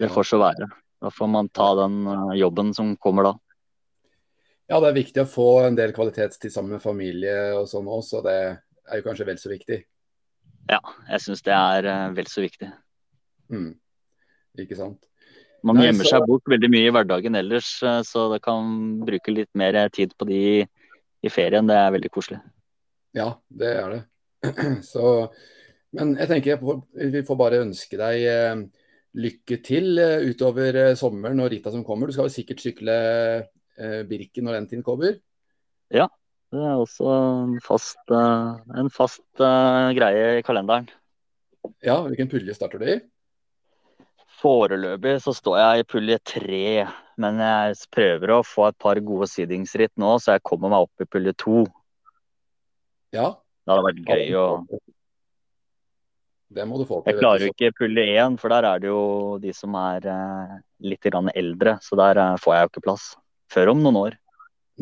det får så være. Da får man ta den jobben som kommer da. Ja, det er viktig å få en del kvalitetstid sammen med familie og sånn òg, så det er jo kanskje vel så viktig. Ja, jeg syns det er vel så viktig. Mm. Ikke sant. Man Nei, gjemmer så- seg bort veldig mye i hverdagen ellers, eh, så det kan bruke litt mer tid på de i ferien. Det er veldig koselig. Ja, det er det. *clears throat* Så, men jeg tenker vi får bare ønske deg eh, lykke til eh, utover eh, sommeren og Rita som kommer. Du skal vel sikkert sykle Birken når den tiden kommer? Ja, Det er også en fast, en fast greie i kalenderen. Ja, hvilken pulje starter du i? Foreløpig så står jeg i pulje tre, men jeg prøver å få et par gode sidingsritt nå, så jeg kommer meg opp i pulje to. Ja, Det hadde vært gøy å det må du få til. Jeg klarer jo ikke pulle én, for der er det jo de som er eh, litt eldre. Så der eh, får jeg jo ikke plass. Før om noen år.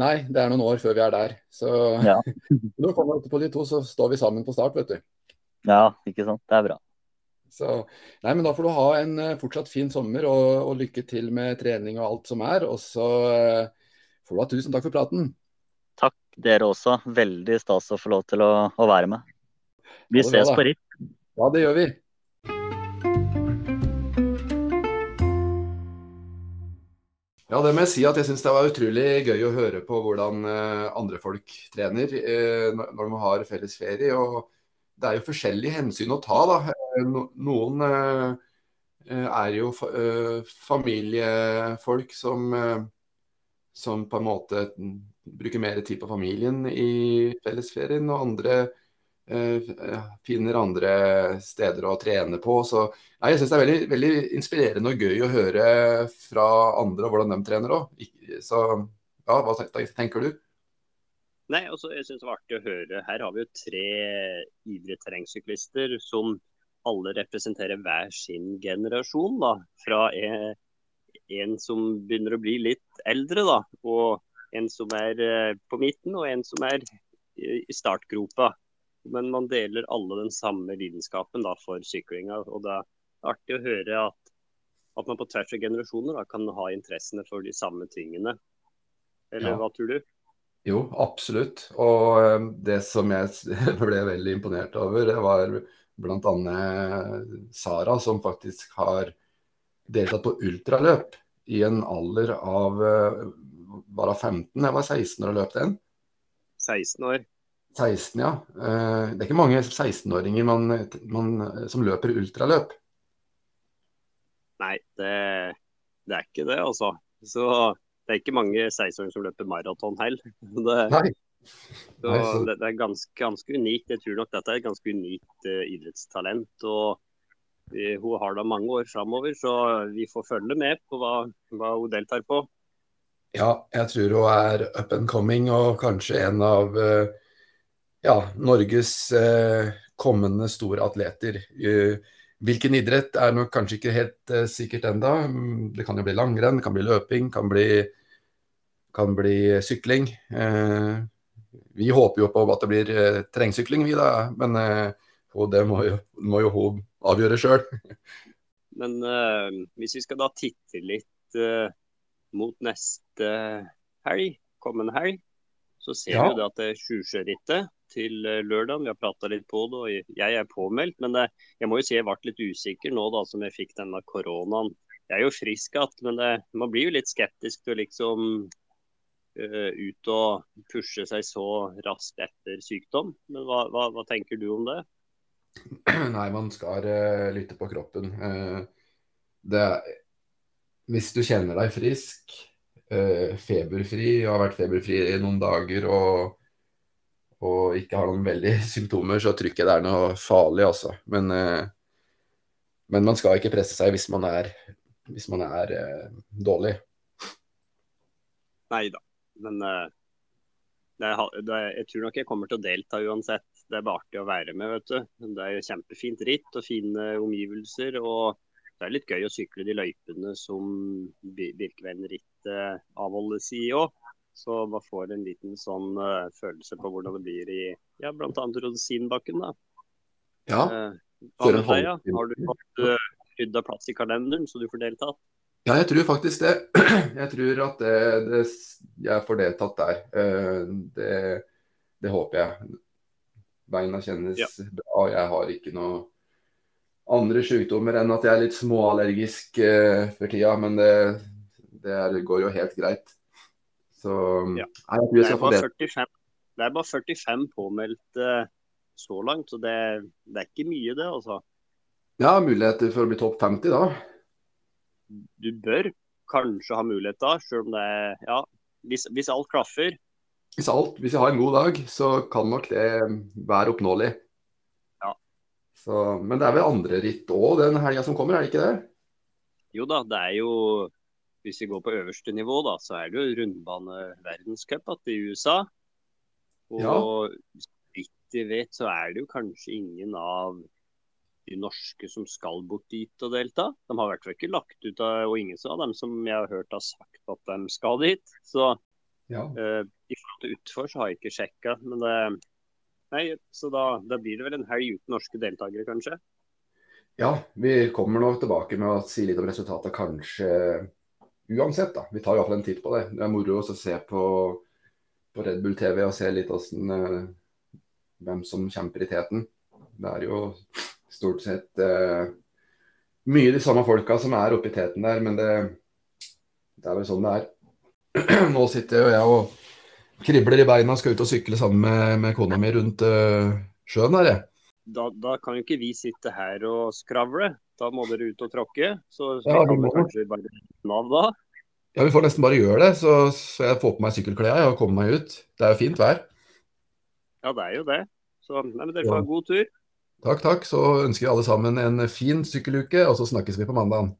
Nei, det er noen år før vi er der. Så *laughs* Ja. når du kommer opp på de to, så står vi sammen på start, vet du. Ja, ikke sant. Det er bra. Så, nei, men Da får du ha en eh, fortsatt fin sommer og, og lykke til med trening og alt som er. Og så får du ha tusen takk for praten. Dere også. Veldig stas å få lov til å, å være med. Vi ses på ritt. Ja, det gjør vi. Ja, det må jeg si at jeg syns det var utrolig gøy å høre på hvordan eh, andre folk trener eh, når de har felles ferie. Og det er jo forskjellige hensyn å ta, da. Eh, noen er jo familiefolk som, som på en måte bruker mer tid på familien i fellesferien, og andre eh, finner andre steder å trene på. Så nei, jeg syns det er veldig, veldig inspirerende og gøy å høre fra andre og hvordan de trener òg. Så ja, hva tenker du? Nei, altså, jeg synes det var artig å høre. Her har vi jo tre idrettsterrengsyklister terrengsyklister som alle representerer hver sin generasjon. da, Fra en som begynner å bli litt eldre, da, og en som er eh, på midten, og en som er i startgropa. Men man deler alle den samme lidenskapen da, for syklinga. og det er artig å høre at, at man på tvers av generasjoner da, kan ha interessene for de samme tingene. Eller Ja. hva tror du? Jo, absolutt. Og eh, det som jeg *laughs* ble veldig imponert over, det var bl.a. Sara, som faktisk har deltatt på ultraløp i en alder av eh, bare 15. Jeg var 16 år og løp den. 16 år. 16, ja. Eh, Det er ikke mange 16-åringer man, man, som løper ultraløp. Nei, det, det er ikke det, altså. Så det er ikke mange 16-åringer som løper maraton heller. *laughs* Det, Nei. så Nei, så- det, det er ganske, ganske unikt. Jeg tror nok dette er et ganske unikt uh, idrettstalent. og vi, Hun har da mange år framover, så vi får følge med på hva, hva hun deltar på. Ja, jeg tror hun er up and coming og kanskje en av eh, ja, Norges eh, kommende store atleter. Eh, Hvilken idrett er nok kanskje ikke helt sikkert enda. Mm, Det kan jo bli langrenn, det kan bli løping, kan bli, kan bli sykling. Vi håper jo på at det blir terrengsykling, vi da. Men det må jo, må jo hun avgjøre sjøl. *laughs* Men hvis vi skal da titte litt mot neste helg, kommende helg, så ser Ja. vi det at det er Sjusjørittet til eh, lørdag. Vi har prata litt på det, og jeg er påmeldt. Men det, jeg må jo si jeg ble litt usikker nå da som jeg fikk denne koronaen. Jeg er jo frisk igjen, men det, man blir jo litt skeptisk til å liksom uh, ut og pushe seg så raskt etter sykdom. Men hva, hva, hva tenker du om det? *clears throat* Nei, man skal uh, lytte på kroppen. Uh, det, hvis du kjenner deg frisk, eh, feberfri, og har vært feberfri i noen dager og, og ikke har noen veldig *laughs* symptomer, så tror ikke det er noe farlig, altså. Men, eh, men man skal ikke presse seg hvis man er, hvis man er eh, dårlig. Nei da. Men det det jeg tror nok jeg kommer til å delta uansett. Det er bare artig å være med, vet du. Det er jo kjempefint ritt og fine omgivelser. Og det er litt gøy å sykle de løypene som Birkeveien-rittet avholdes i òg. Så man får en liten sånn uh, følelse på hvordan det blir i ja, bl.a. Rosinbakken. da. Ja. Uh, deg, ja? har du fått uh, rydda plass i kalenderen så du får deltatt? Ja, jeg tror faktisk det. *clears throat* Jeg tror at det, det, jeg får deltatt der. Det, det håper jeg. Beina kjennes ja. bra. Jeg har ikke noe andre sykdommer enn at jeg er litt småallergisk for tida. Men det, det går jo helt greit. Så ja. jeg tror jeg skal få det. 45, det er bare 45 påmeldte så langt, så det, det er ikke mye det, altså. Ja, muligheter for å bli topp 50 da du bør kanskje ha mulighet da, selv om det er Ja, hvis, hvis alt klaffer. Hvis, alt, hvis jeg har en god dag, så kan nok det være oppnåelig. Ja. Så, men det er vel andre ritt òg den helga som kommer, er det ikke det? Jo da, det er jo Hvis vi går på øverste nivå, da, så er det jo rundbane-verdenscup i USA. Og ja. vidt jeg vet, så er det jo kanskje ingen av de norske som skal bort dit og delta. De har i hvert fall ikke lagt ut av, og ingen av dem som jeg har hørt har sagt at de skal dit. Så ja. uh, i forhold til utfor så har jeg ikke sjekka. Men det, nei, så da, da, blir det vel en helg uten norske deltakere, kanskje? Ja, vi kommer nå tilbake med å si litt om resultatet kanskje uansett. da. Vi tar iallfall en titt på det. Det er moro å se på, på Red Bull TV og se litt åssen uh, hvem som kjemper i teten. Det er jo stort sett eh, mye de samme folka som er oppe i teten der, men det, det er vel sånn det er. *clears throat* Nå sitter jo jeg og kribler i beina og skal ut og sykle sammen med, med kona mi rundt uh, sjøen her, jeg. Da, da, kan jo ikke vi sitte her og skravle. Da må dere ut og tråkke. Så, så ja, vi kanskje bare nav da. Ja, vi får nesten bare gjøre det, så, så jeg får på meg sykkelklærne og kommer meg ut. Det er jo fint vær. Ja, det er jo det. Så nei, men dere får ha god tur. Takk, takk. Så ønsker vi alle sammen en fin sykkeluke, og så snakkes vi på mandag.